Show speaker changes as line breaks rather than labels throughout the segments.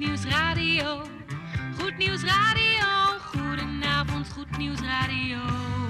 Nieuws Radio. Goed Nieuws Radio. Goedenavond, Goed Nieuws Radio.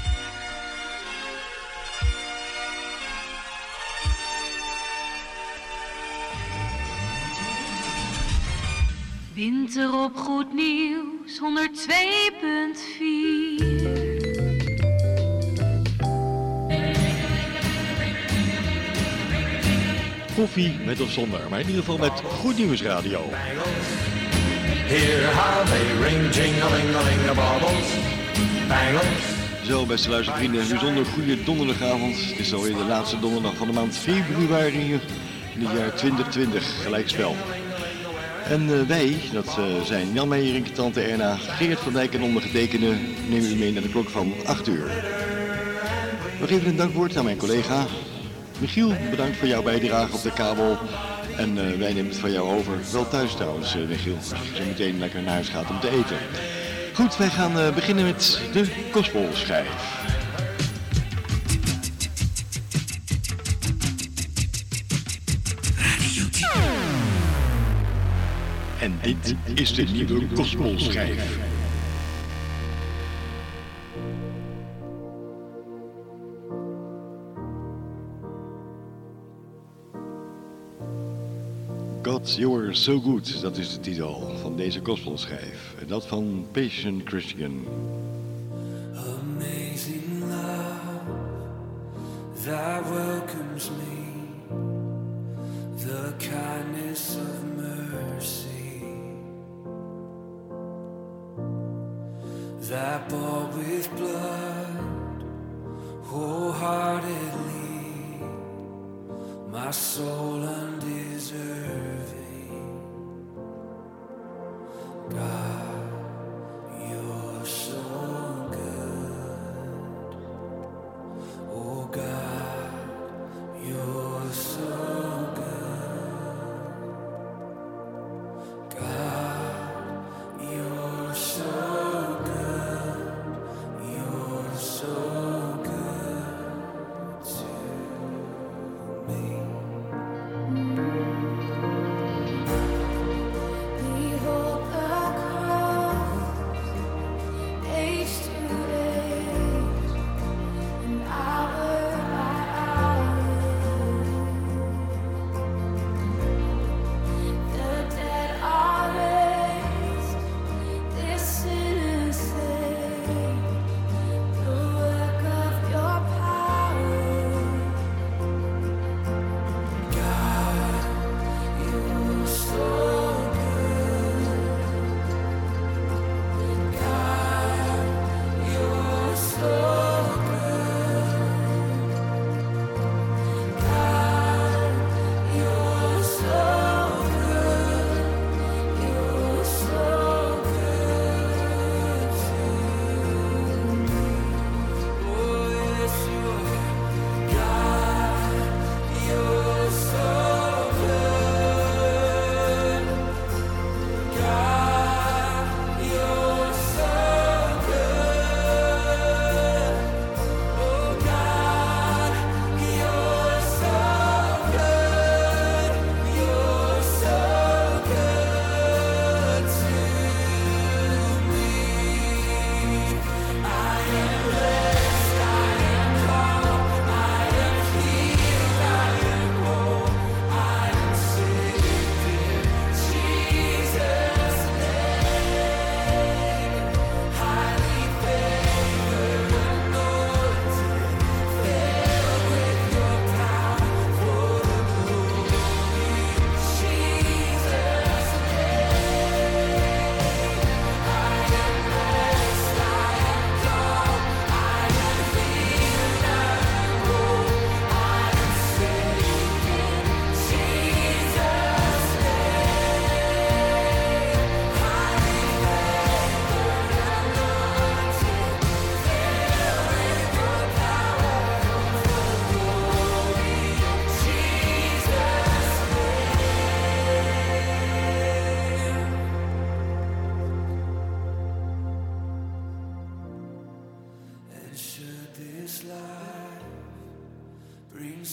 Winter op Goed Nieuws 102.4.
Koffie met of zonder, maar in ieder geval met Goed Nieuws Radio.
Hear how they ring, jing-a-ling-a-ling, the baubles, bangles.
Zo, beste luistervrienden, een bijzonder goede donderdagavond. Het is alweer de laatste donderdag van de maand februari in het jaar 2020, gelijkspel. En eh, wij, dat eh, zijn Jan Meijering, Tante Erna, Geert van Dijk en ondergetekende, nemen u mee naar de klok van 8 uur. Nog even een dankwoord aan mijn collega. Michiel, bedankt voor jouw bijdrage op de kabel. En eh, wij nemen het van jou over. Wel thuis trouwens, Michiel, als je zo meteen lekker naar huis gaat om te eten. Goed, wij gaan beginnen met de Gospelschijf. En dit is de nieuwe Gospelschijf. God, You Are So Good, dat is de titel van deze gospelschijf. En dat van Patient Christian.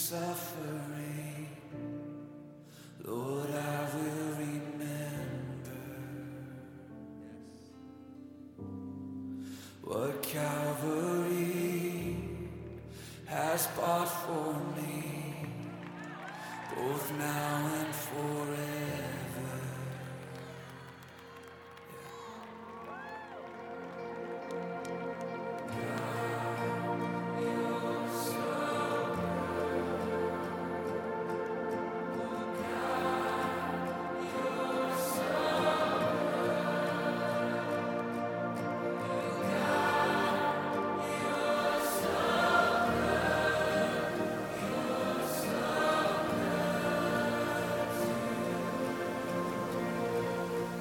suffer.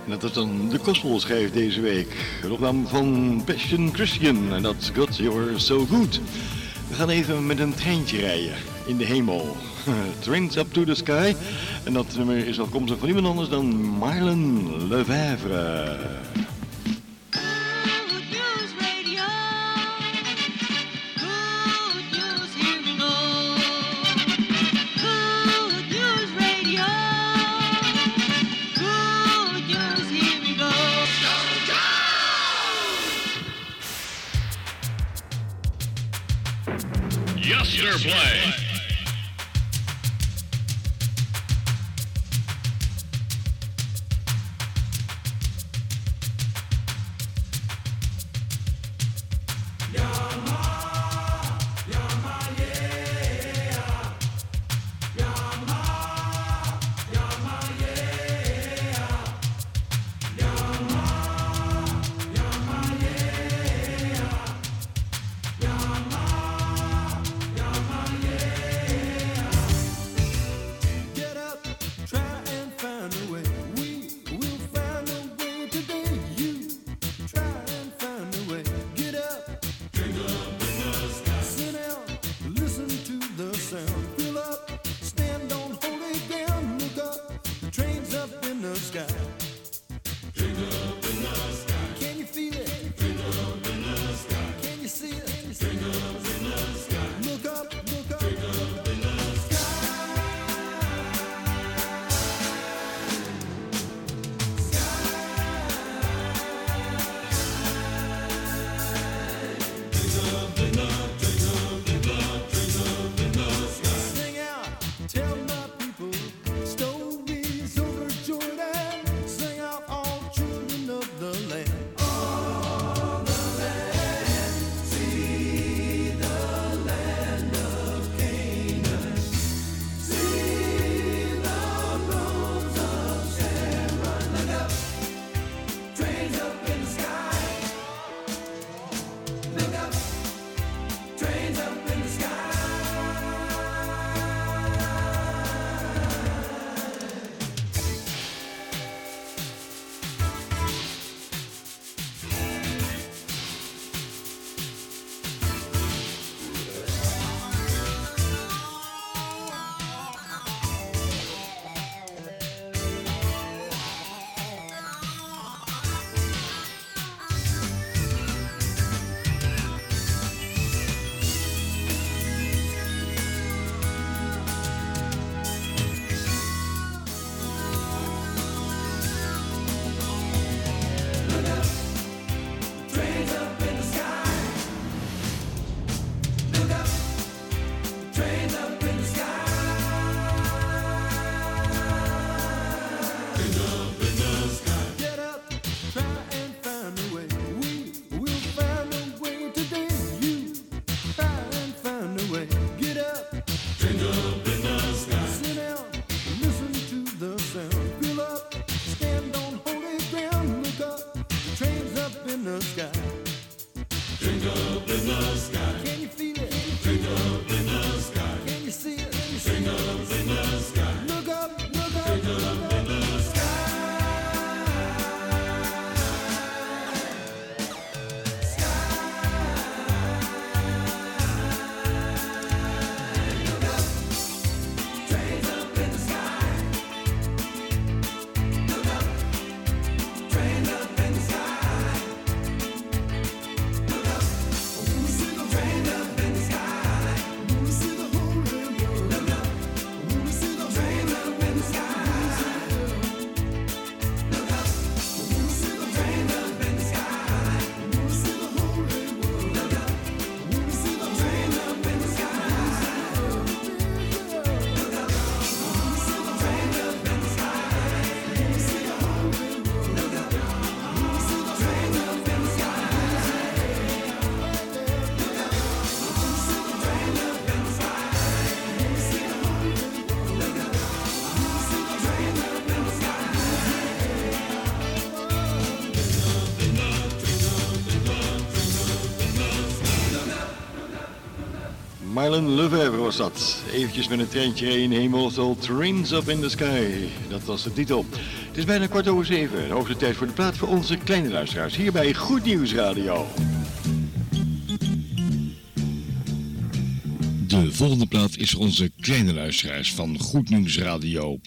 Dat is dan de Gospel schrijft deze week. De opname van Passion Christian. En dat God You're So Good. We gaan even met een treintje rijden in de hemel. Trains Up to the Sky. En dat nummer is afkomstig van niemand anders dan Marlon Lefebvre. Alan Lefebvre was dat. Eventjes met een treintje in hemel, trains up in the sky. Dat was de titel. Het is bijna kwart over zeven. De hoogste tijd voor de plaat voor onze kleine luisteraars. Hier bij Goed Nieuws Radio. De volgende plaat is onze kleine luisteraars van Goed Nieuws Radio.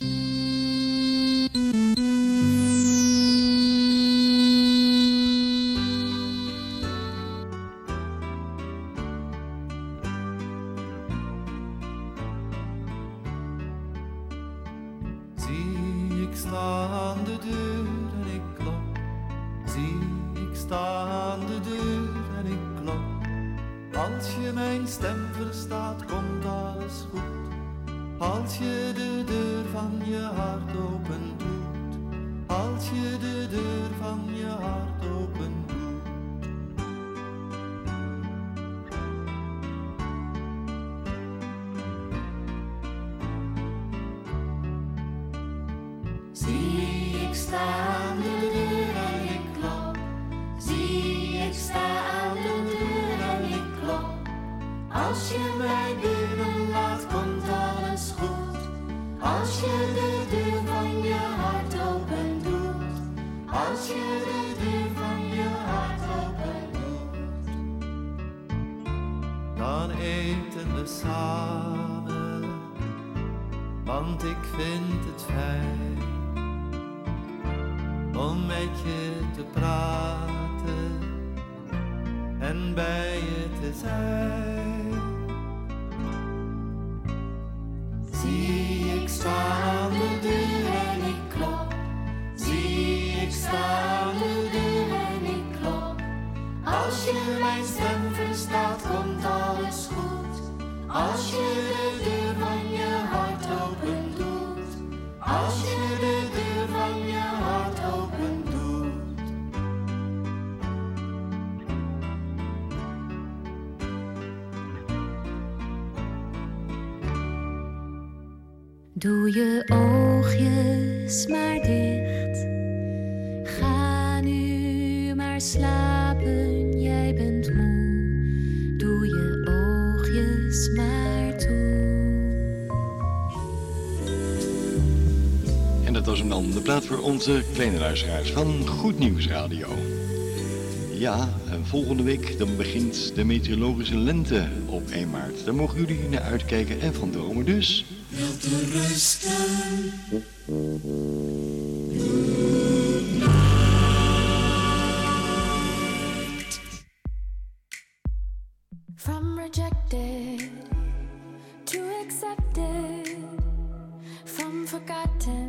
samen, want ik vind het fijn om met je te praten en bij je te zijn.
onze kleine luisteraars van Goed Nieuws Radio. Ja, en volgende week dan begint de meteorologische lente op 1 maart. Daar mogen jullie naar uitkijken en van dromen dus.
Wel rejected to accepted from forgotten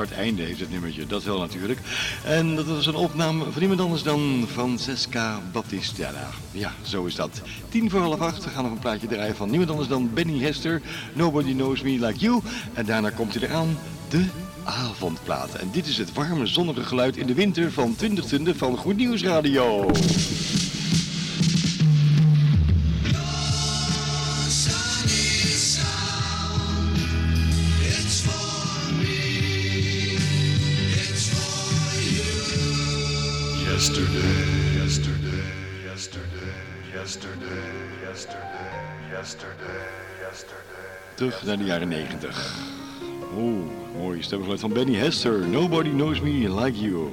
apart einde heeft het nummertje, dat wel natuurlijk. En dat was een opname van niemand anders dan Francesca Battistella. Ja, zo is dat. Tien voor half acht, we gaan nog een plaatje draaien van niemand anders dan Benny Hester. Nobody knows me like you. En daarna komt hij eraan, de avondplaat. En dit is het warme zonnige geluid in de winter van 2020 van Goed Nieuws Radio.
yesterday, yesterday, yesterday, yesterday, yesterday, yesterday, yesterday.
Terug naar de jaren negentig. Oh, o, mooi stemgeluid van Benny Hester. Nobody knows me like you.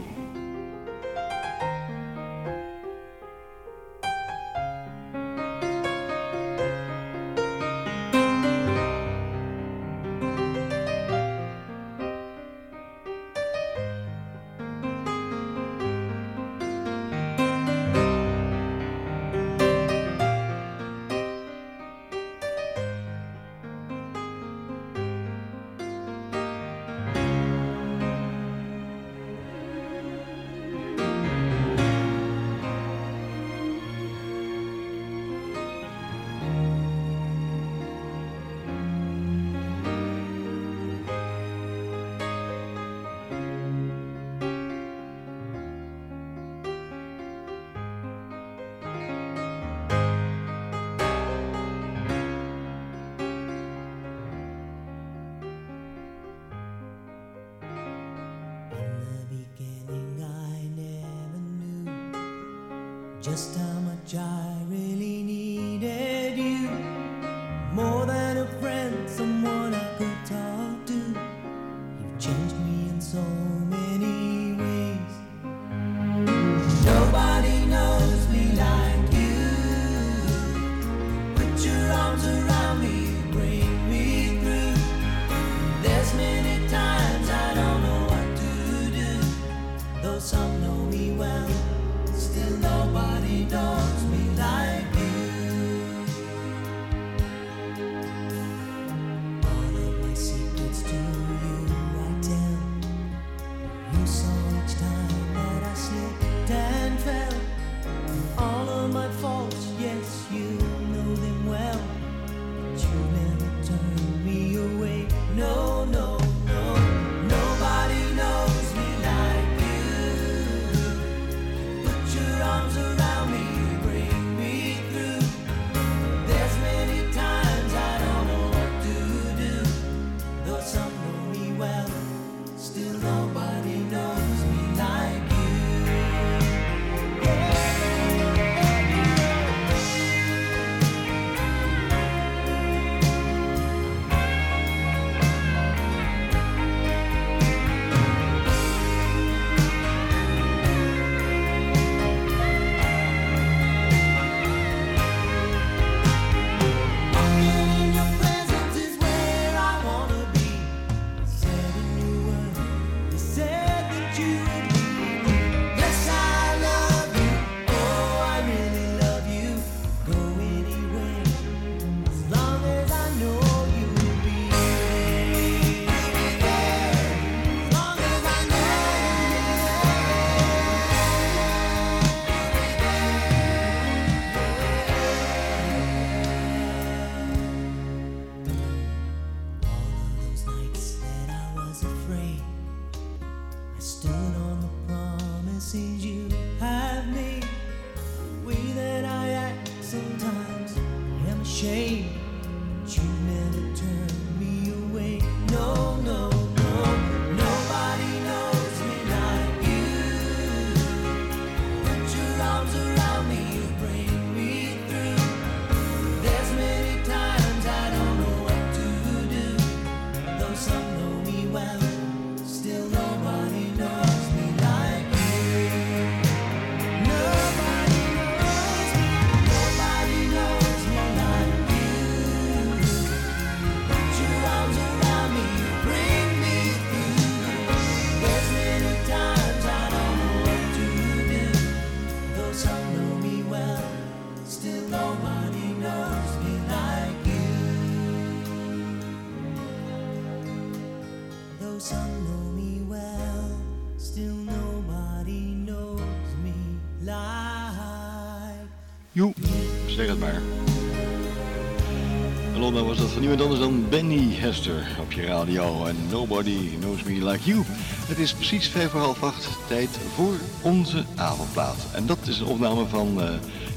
Niemand anders dan Benny Hester op je radio. En Nobody Knows Me Like You. Het is precies vijf voor half acht. Tijd voor onze avondplaat. En dat is een opname van uh,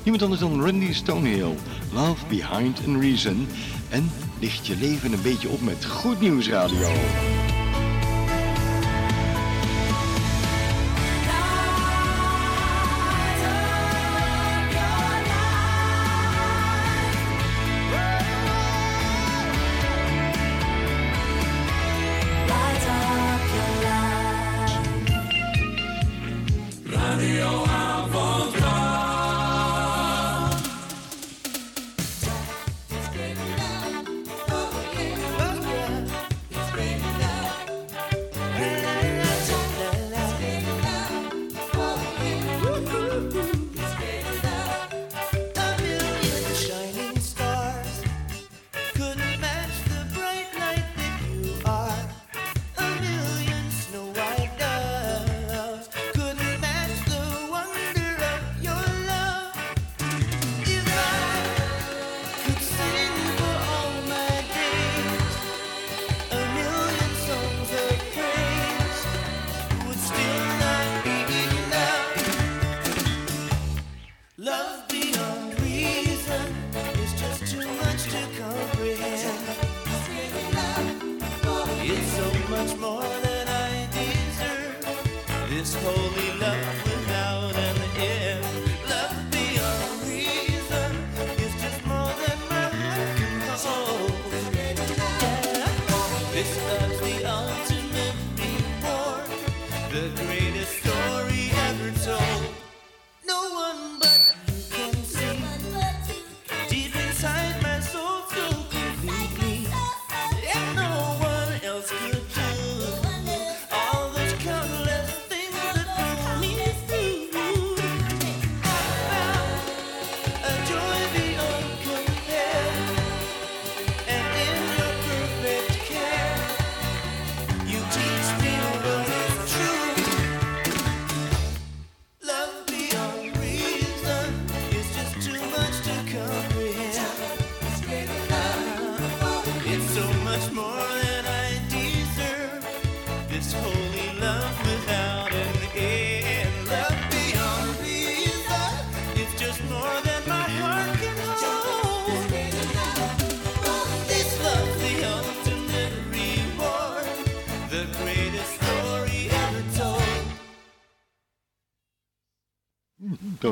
niemand anders dan Randy Stonehill. Love Behind a Reason. En licht je leven een beetje op met Goed Nieuws Radio.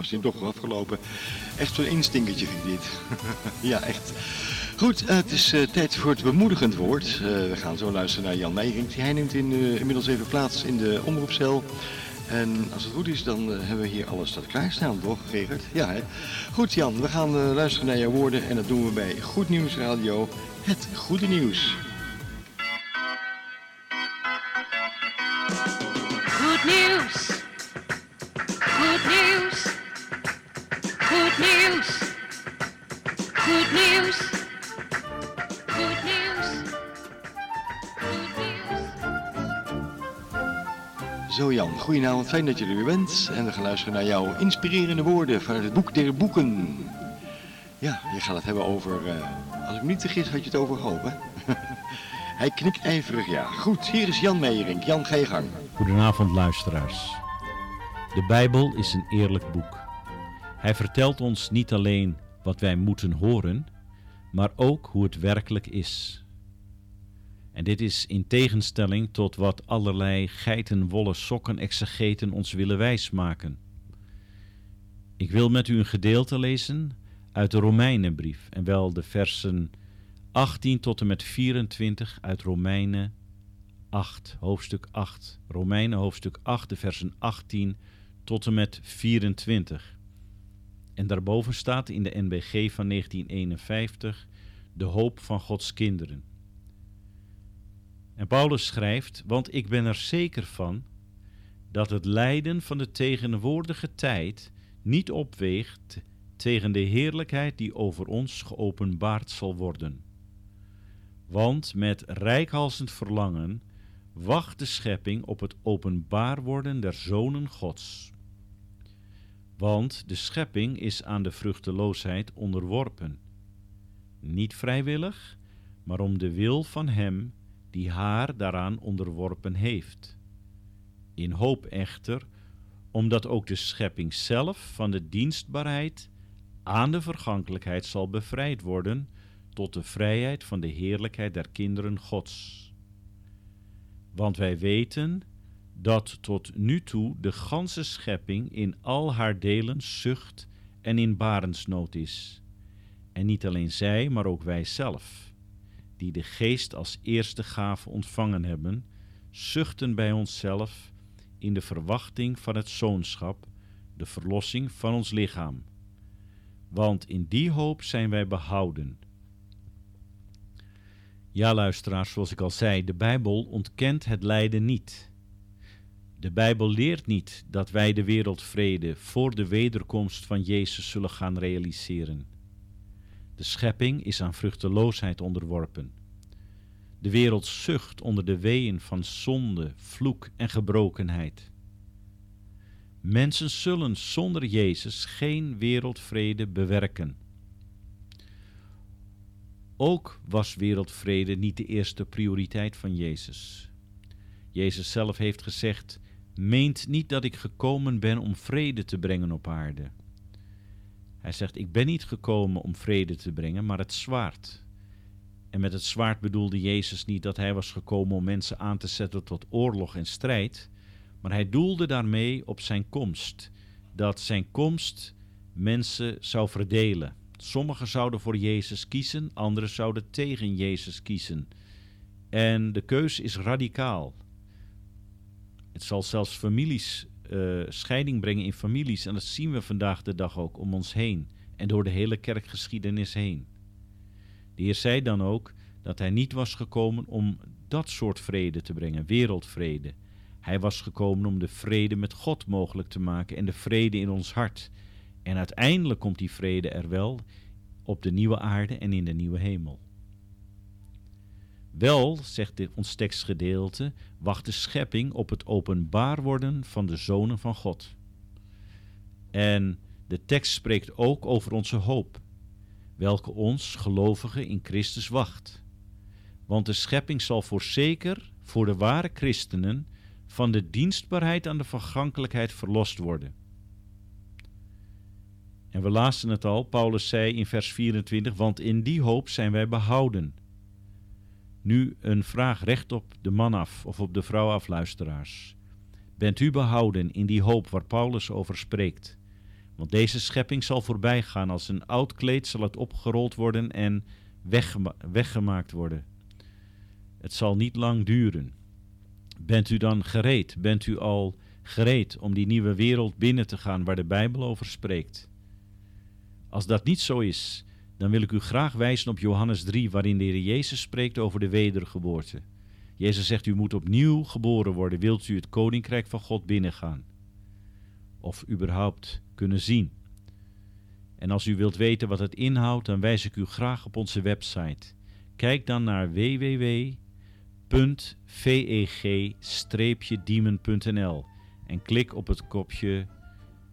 Is hij toch afgelopen. Echt zo'n instinkertje vind ik dit. ja, echt. Goed, uh, het is uh, tijd voor het bemoedigend woord. Uh, we gaan zo luisteren naar Jan Meijering. Hij neemt in, inmiddels even plaats in de omroepcel. En als het goed is, dan hebben we hier alles dat klaarstaan, toch, Gerard? Ja? Goed, Jan, we gaan luisteren naar jouw woorden. En dat doen we bij Goed Nieuws Radio, het goede nieuws. Zo Jan, goedenavond, fijn dat je er weer bent. En we gaan luisteren naar jouw inspirerende woorden van het boek der boeken. Ja, je gaat het hebben over, uh, als ik niet vergis, had je het over hoop, hè? Hij knikt ijverig, ja. Goed, hier is Jan Meijering. Jan, ga je gang.
Goedenavond luisteraars. De Bijbel is een eerlijk boek. Hij vertelt ons niet alleen wat wij moeten horen, maar ook hoe het werkelijk is. En dit is in tegenstelling tot wat allerlei geitenwolle sokken exegeten ons willen wijsmaken. Ik wil met u een gedeelte lezen uit de Romeinenbrief, en wel de versen 18 tot en met 24 uit Romeinen 8, hoofdstuk 8. Romeinen hoofdstuk 8, de versen 18 tot en met 24. En daarboven staat in de NBG van 1951 de hoop van Gods kinderen. En Paulus schrijft, want ik ben er zeker van dat het lijden van de tegenwoordige tijd niet opweegt tegen de heerlijkheid die over ons geopenbaard zal worden. Want met rijkhalsend verlangen wacht de schepping op het openbaar worden der zonen Gods. Want de schepping is aan de vruchteloosheid onderworpen. Niet vrijwillig, maar om de wil van Hem die haar daaraan onderworpen heeft. In hoop echter, omdat ook de schepping zelf van de dienstbaarheid aan de vergankelijkheid zal bevrijd worden tot de vrijheid van de heerlijkheid der kinderen Gods. Want wij weten dat tot nu toe de ganse schepping in al haar delen zucht en in barensnood is. En niet alleen zij, maar ook wij zelf, die de geest als eerste gave ontvangen hebben, zuchten bij onszelf in de verwachting van het zoonschap, de verlossing van ons lichaam. Want in die hoop zijn wij behouden. Ja, luisteraars, zoals ik al zei, de Bijbel ontkent het lijden niet. De Bijbel leert niet dat wij de wereldvrede voor de wederkomst van Jezus zullen gaan realiseren. De schepping is aan vruchteloosheid onderworpen. De wereld zucht onder de weeën van zonde, vloek en gebrokenheid. Mensen zullen zonder Jezus geen wereldvrede bewerken. Ook was wereldvrede niet de eerste prioriteit van Jezus. Jezus zelf heeft gezegd: Meent niet dat ik gekomen ben om vrede te brengen op aarde. Hij zegt: Ik ben niet gekomen om vrede te brengen, maar het zwaard. En met het zwaard bedoelde Jezus niet dat hij was gekomen om mensen aan te zetten tot oorlog en strijd, maar hij doelde daarmee op zijn komst, dat zijn komst mensen zou verdelen. Sommigen zouden voor Jezus kiezen, anderen zouden tegen Jezus kiezen. En de keus is radicaal. Het zal zelfs families, uh, scheiding brengen in families. En dat zien we vandaag de dag ook om ons heen en door de hele kerkgeschiedenis heen. De Heer zei dan ook dat hij niet was gekomen om dat soort vrede te brengen, wereldvrede. Hij was gekomen om de vrede met God mogelijk te maken en de vrede in ons hart. En uiteindelijk komt die vrede er wel op de nieuwe aarde en in de nieuwe hemel. Wel, zegt dit ons tekstgedeelte, wacht de schepping op het openbaar worden van de zonen van God. En de tekst spreekt ook over onze hoop, welke ons, gelovigen, in Christus wacht. Want de schepping zal voorzeker voor de ware christenen van de dienstbaarheid aan de vergankelijkheid verlost worden. En we lazen het al, Paulus zei in vers 24, want in die hoop zijn wij behouden. Nu een vraag recht op de man af of op de vrouw af, luisteraars. Bent u behouden in die hoop waar Paulus over spreekt? Want deze schepping zal voorbij gaan, als een oud kleed zal het opgerold worden en weggema weggemaakt worden. Het zal niet lang duren. Bent u dan gereed? Bent u al gereed om die nieuwe wereld binnen te gaan waar de Bijbel over spreekt? Als dat niet zo is, dan wil ik u graag wijzen op Johannes 3, waarin de Heer Jezus spreekt over de wedergeboorte. Jezus zegt, u moet opnieuw geboren worden, wilt u het koninkrijk van God binnengaan. Of überhaupt kunnen zien. En als u wilt weten wat het inhoudt, dan wijs ik u graag op onze website. Kijk dan naar www.veg-diemen.nl en klik op het kopje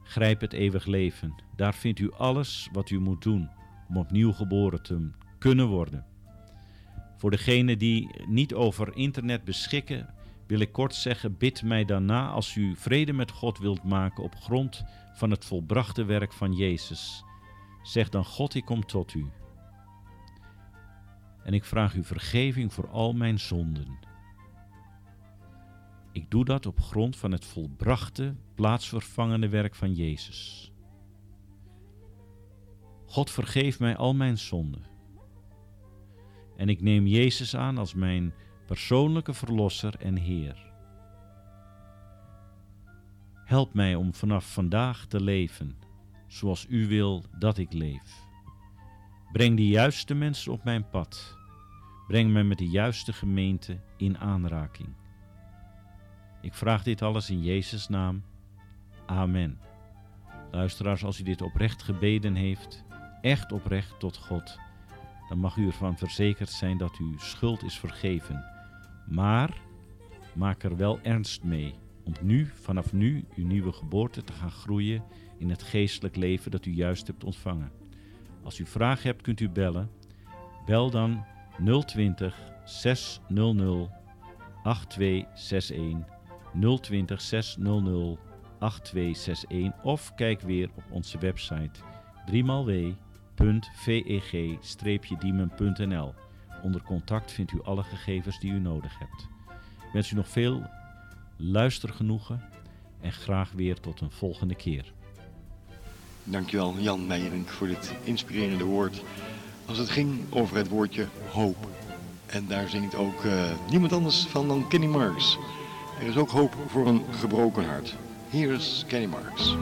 Grijp het eeuwig leven. Daar vindt u alles wat u moet doen om opnieuw geboren te kunnen worden. Voor degenen die niet over internet beschikken, wil ik kort zeggen: bid mij daarna als u vrede met God wilt maken op grond van het volbrachte werk van Jezus. Zeg dan: God, ik kom tot u. En ik vraag u vergeving voor al mijn zonden. Ik doe dat op grond van het volbrachte, plaatsvervangende werk van Jezus. God vergeef mij al mijn zonden. En ik neem Jezus aan als mijn persoonlijke verlosser en Heer. Help mij om vanaf vandaag te leven zoals U wil dat ik leef. Breng de juiste mensen op mijn pad. Breng mij met de juiste gemeente in aanraking. Ik vraag dit alles in Jezus' naam. Amen. Luisteraars, als u dit oprecht gebeden heeft, echt oprecht tot God, dan mag u ervan verzekerd zijn dat uw schuld is vergeven. Maar maak er wel ernst mee. om nu, vanaf nu, uw nieuwe geboorte te gaan groeien in het geestelijk leven dat u juist hebt ontvangen. Als u vragen hebt, kunt u bellen. Bel dan 020 600 8261 020 600 8261 of kijk weer op onze website driemaal.veg-diemen.nl. Onder contact vindt u alle gegevens die u nodig hebt. Ik wens u nog veel luistergenoegen en graag weer tot een volgende keer.
Dankjewel Jan Meijerink voor dit inspirerende woord. Als het ging over het woordje hoop. En daar zingt ook eh, niemand anders van dan Kenny Marks. Er is ook hoop voor een gebroken hart. Hier is Kenny Marks.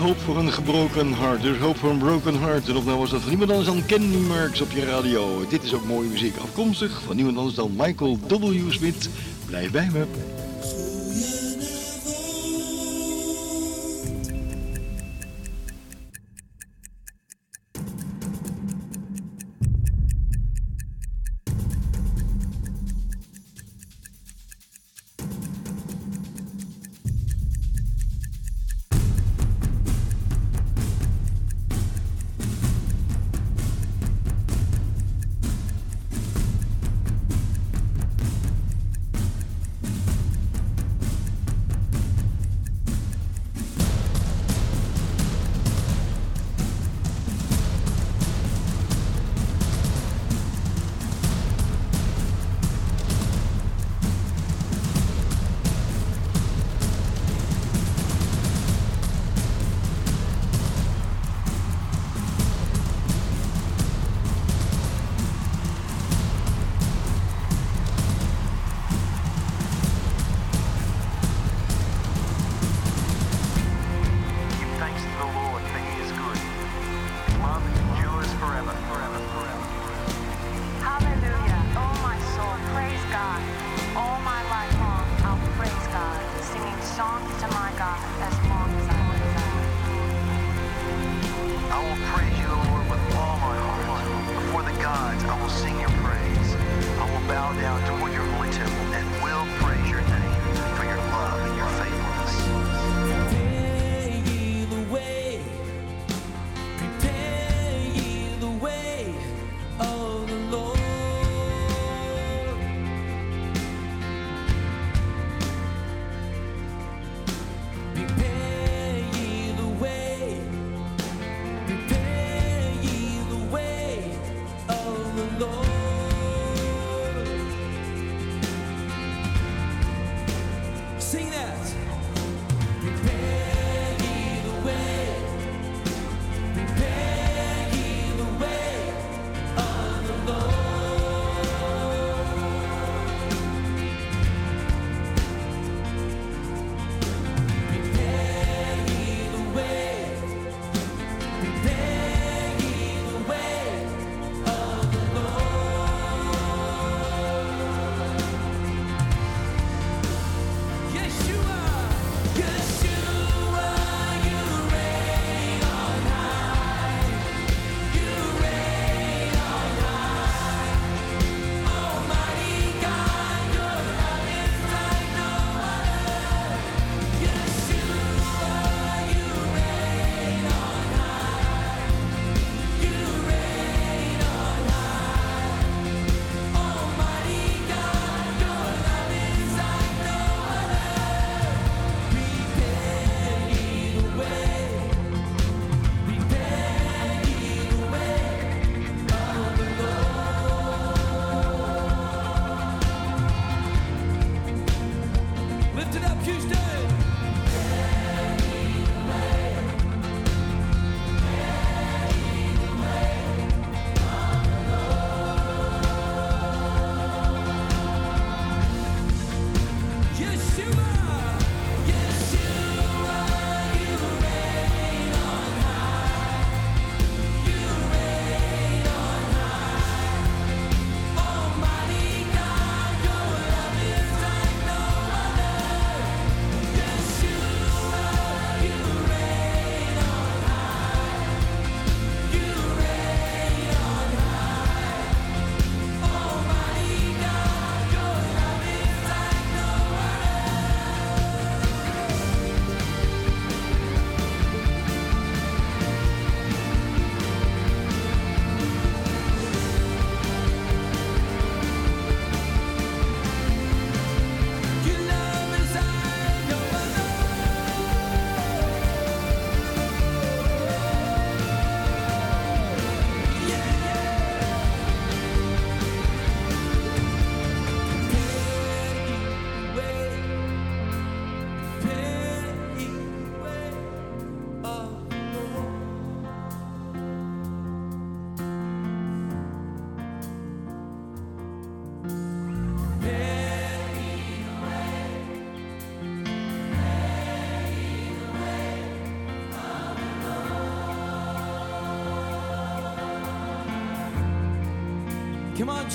hoop voor een gebroken hart. Dus hoop voor een broken heart. En nou was dat van niemand anders dan Kenny Marks op je radio. Dit is ook mooie muziek. Afkomstig van niemand anders dan Michael W. Smith. Blijf bij me.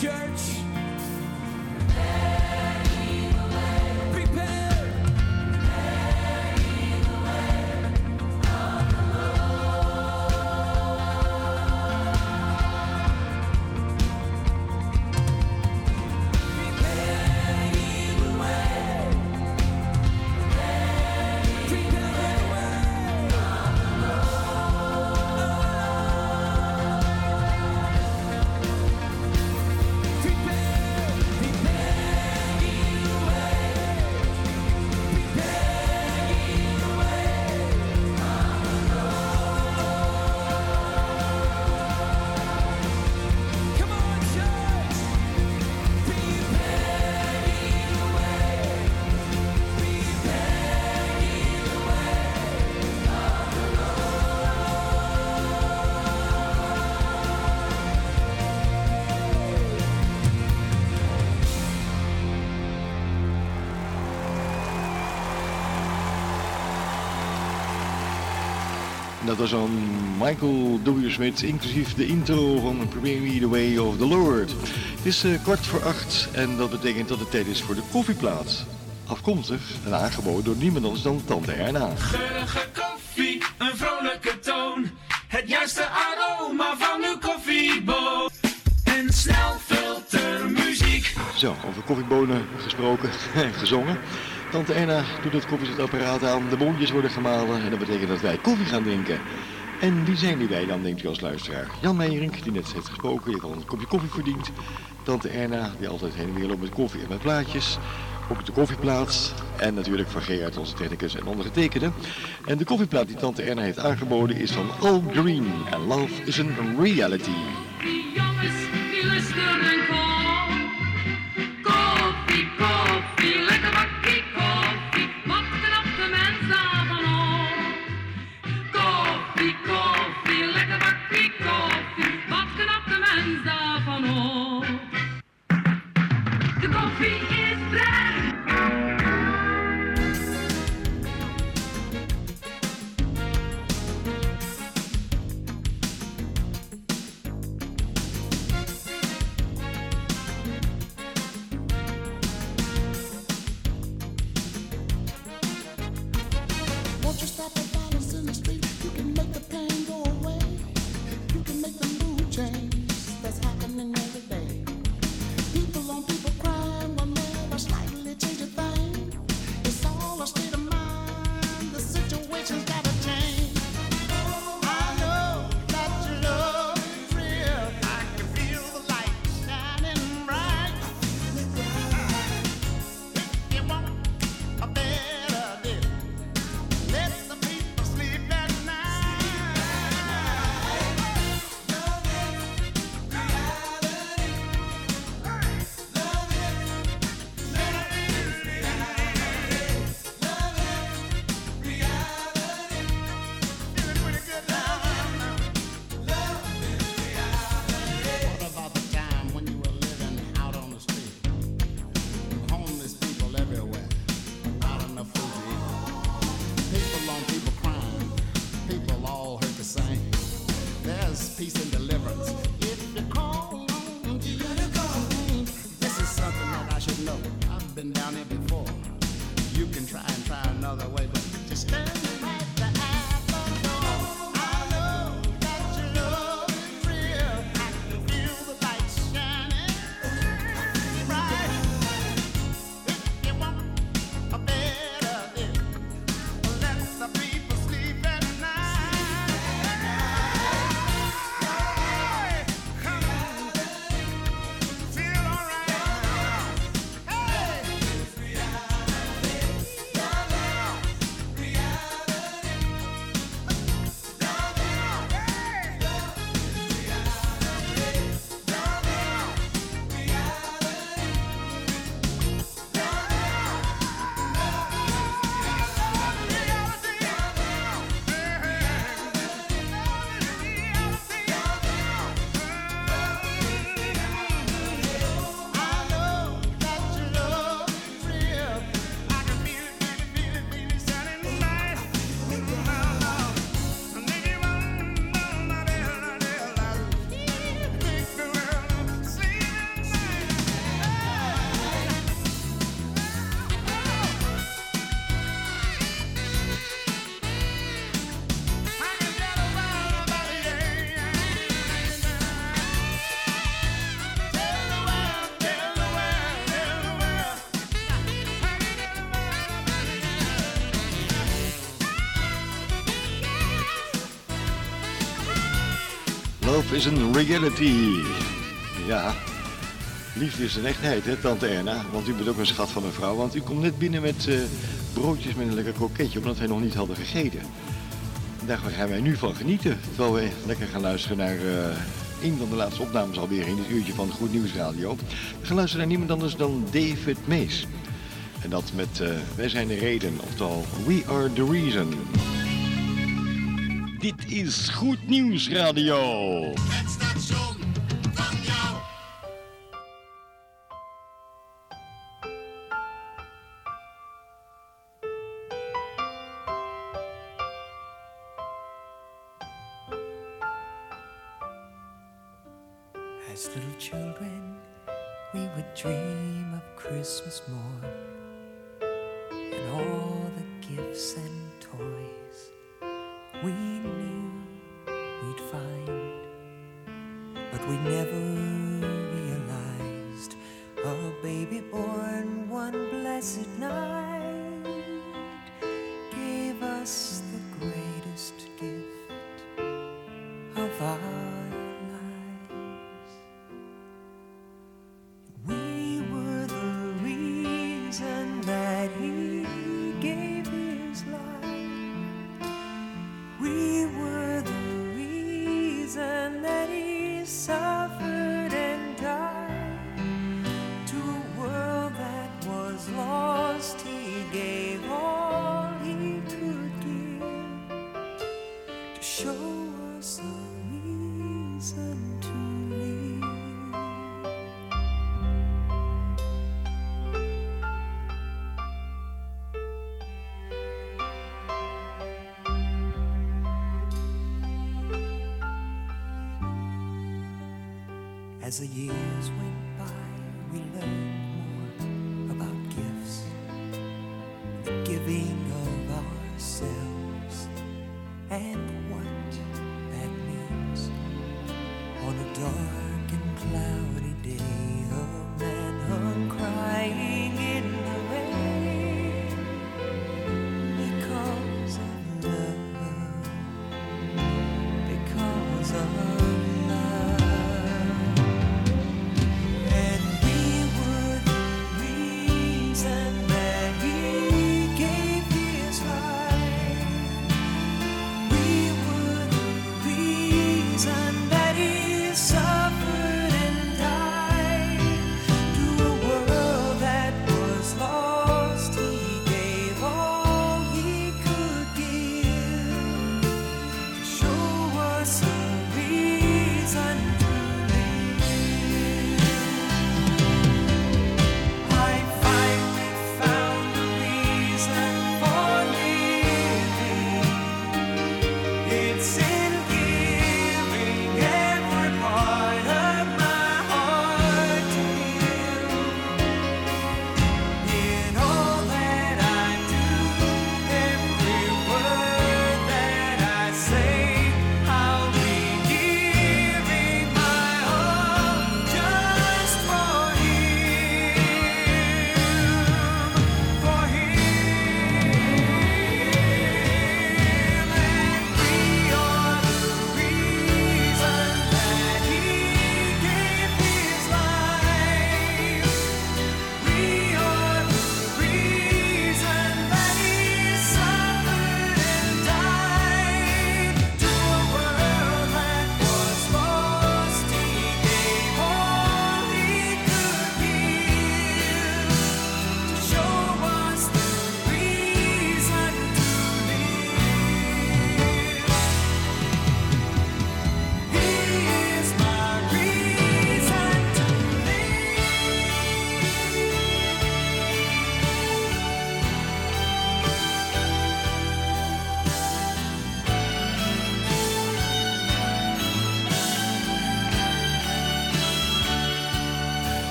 Church.
Dat was dan Michael W. Smith, inclusief de intro van Prepare Me the Way of the Lord. Het is eh, kwart voor acht en dat betekent dat het tijd is voor de koffieplaat. Afkomstig en aangeboden door niemand anders dan Tante Erna.
Geurige koffie, een vrolijke toon. Het juiste aroma van uw koffieboon. En snel filtermuziek.
Zo, over koffiebonen gesproken en gezongen. Tante Erna doet het koffiezetapparaat aan, de bondjes worden gemalen en dat betekent dat wij koffie gaan drinken. En wie zijn die wij dan, denkt u als luisteraar? Jan Meijerink, die net heeft gesproken, die al een kopje koffie verdiend. Tante Erna, die altijd heen en weer loopt met koffie en met plaatjes. Op de koffieplaats. En natuurlijk van Gerard, onze technicus en ondergetekende. En de koffieplaat die Tante Erna heeft aangeboden is van Al Green. En Love is een Reality.
You can try and try another
way. Is een reality. Ja, liefde is een echtheid, hè, tante Erna. Want u bent ook een schat van een vrouw. Want u komt net binnen met eh, broodjes met een lekker kroketje, omdat wij nog niet hadden gegeten. Daar gaan wij nu van genieten. Terwijl we lekker gaan luisteren naar eh, een van de laatste opnames alweer in dit uurtje van Goed Nieuws Radio. We gaan luisteren naar niemand anders dan David Mees. En dat met eh, Wij zijn de reden, oftewel We are the reason. Dit is Goed Nieuws Radio.
As the years went by, we learned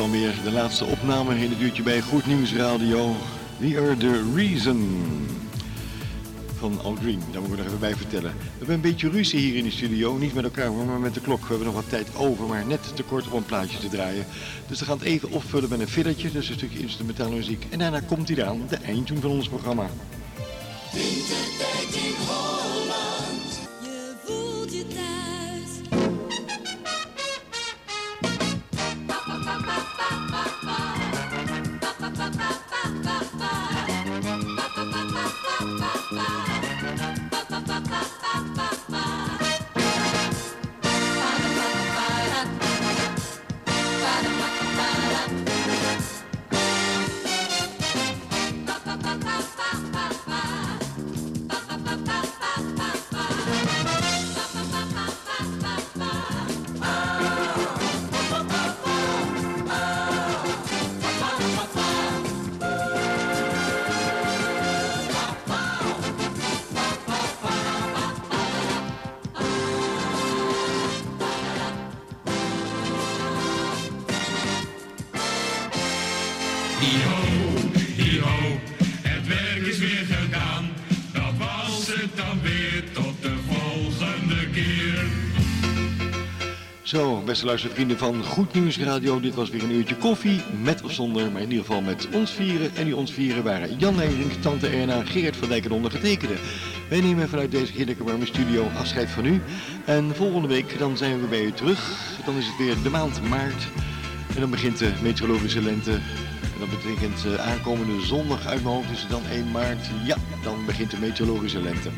dan weer de laatste opname in het uurtje bij Goed Nieuws Radio. We are the reason. Van Al Green, daar moet ik nog even bij vertellen. We hebben een beetje ruzie hier in de studio. Niet met elkaar, maar met de klok. We hebben nog wat tijd over, maar net te kort om een plaatje te draaien. Dus we gaan het even opvullen met een fillertje. Dus een stukje instrumentale muziek. En daarna komt hij eraan, de eindtune van ons programma. Beste luistervrienden van Goed Nieuws Radio. Dit was weer een uurtje koffie, met of zonder, maar in ieder geval met ons vieren. En die ons vieren waren Jan Nederink, Tante Erna, Gerard van Dijk en ondergetekende. Wij nemen vanuit deze heerlijke studio afscheid van u. En volgende week dan zijn we bij u terug. Dan is het weer de maand maart. En dan begint de meteorologische lente. En dat betekent eh, aankomende zondag uit mijn hoofd is het dan 1 maart. Ja, dan begint de meteorologische lente.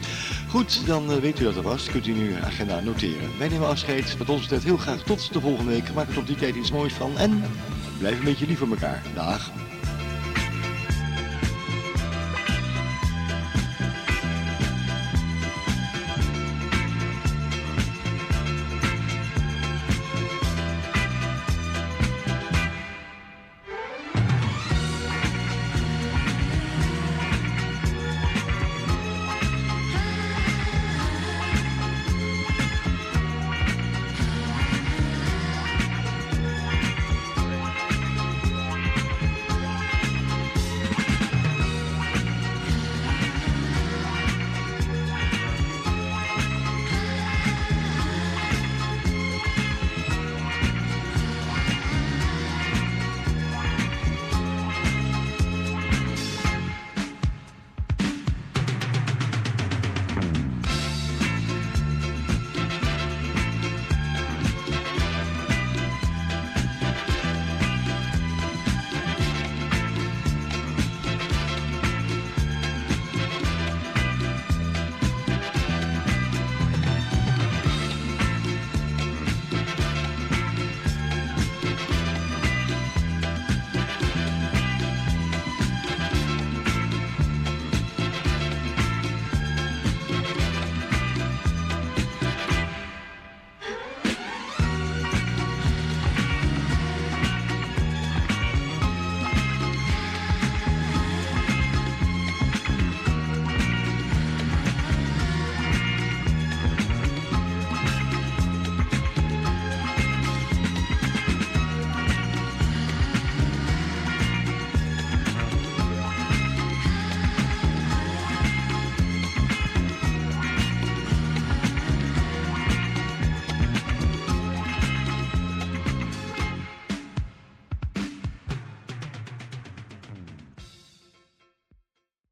Goed, dan eh, weet u dat er was. Kunt u nu uw agenda noteren. Wij nemen afscheid. Wat ons betreft heel graag tot de volgende week. Maak er tot die tijd iets moois van. En blijf een beetje lief voor elkaar. Dag.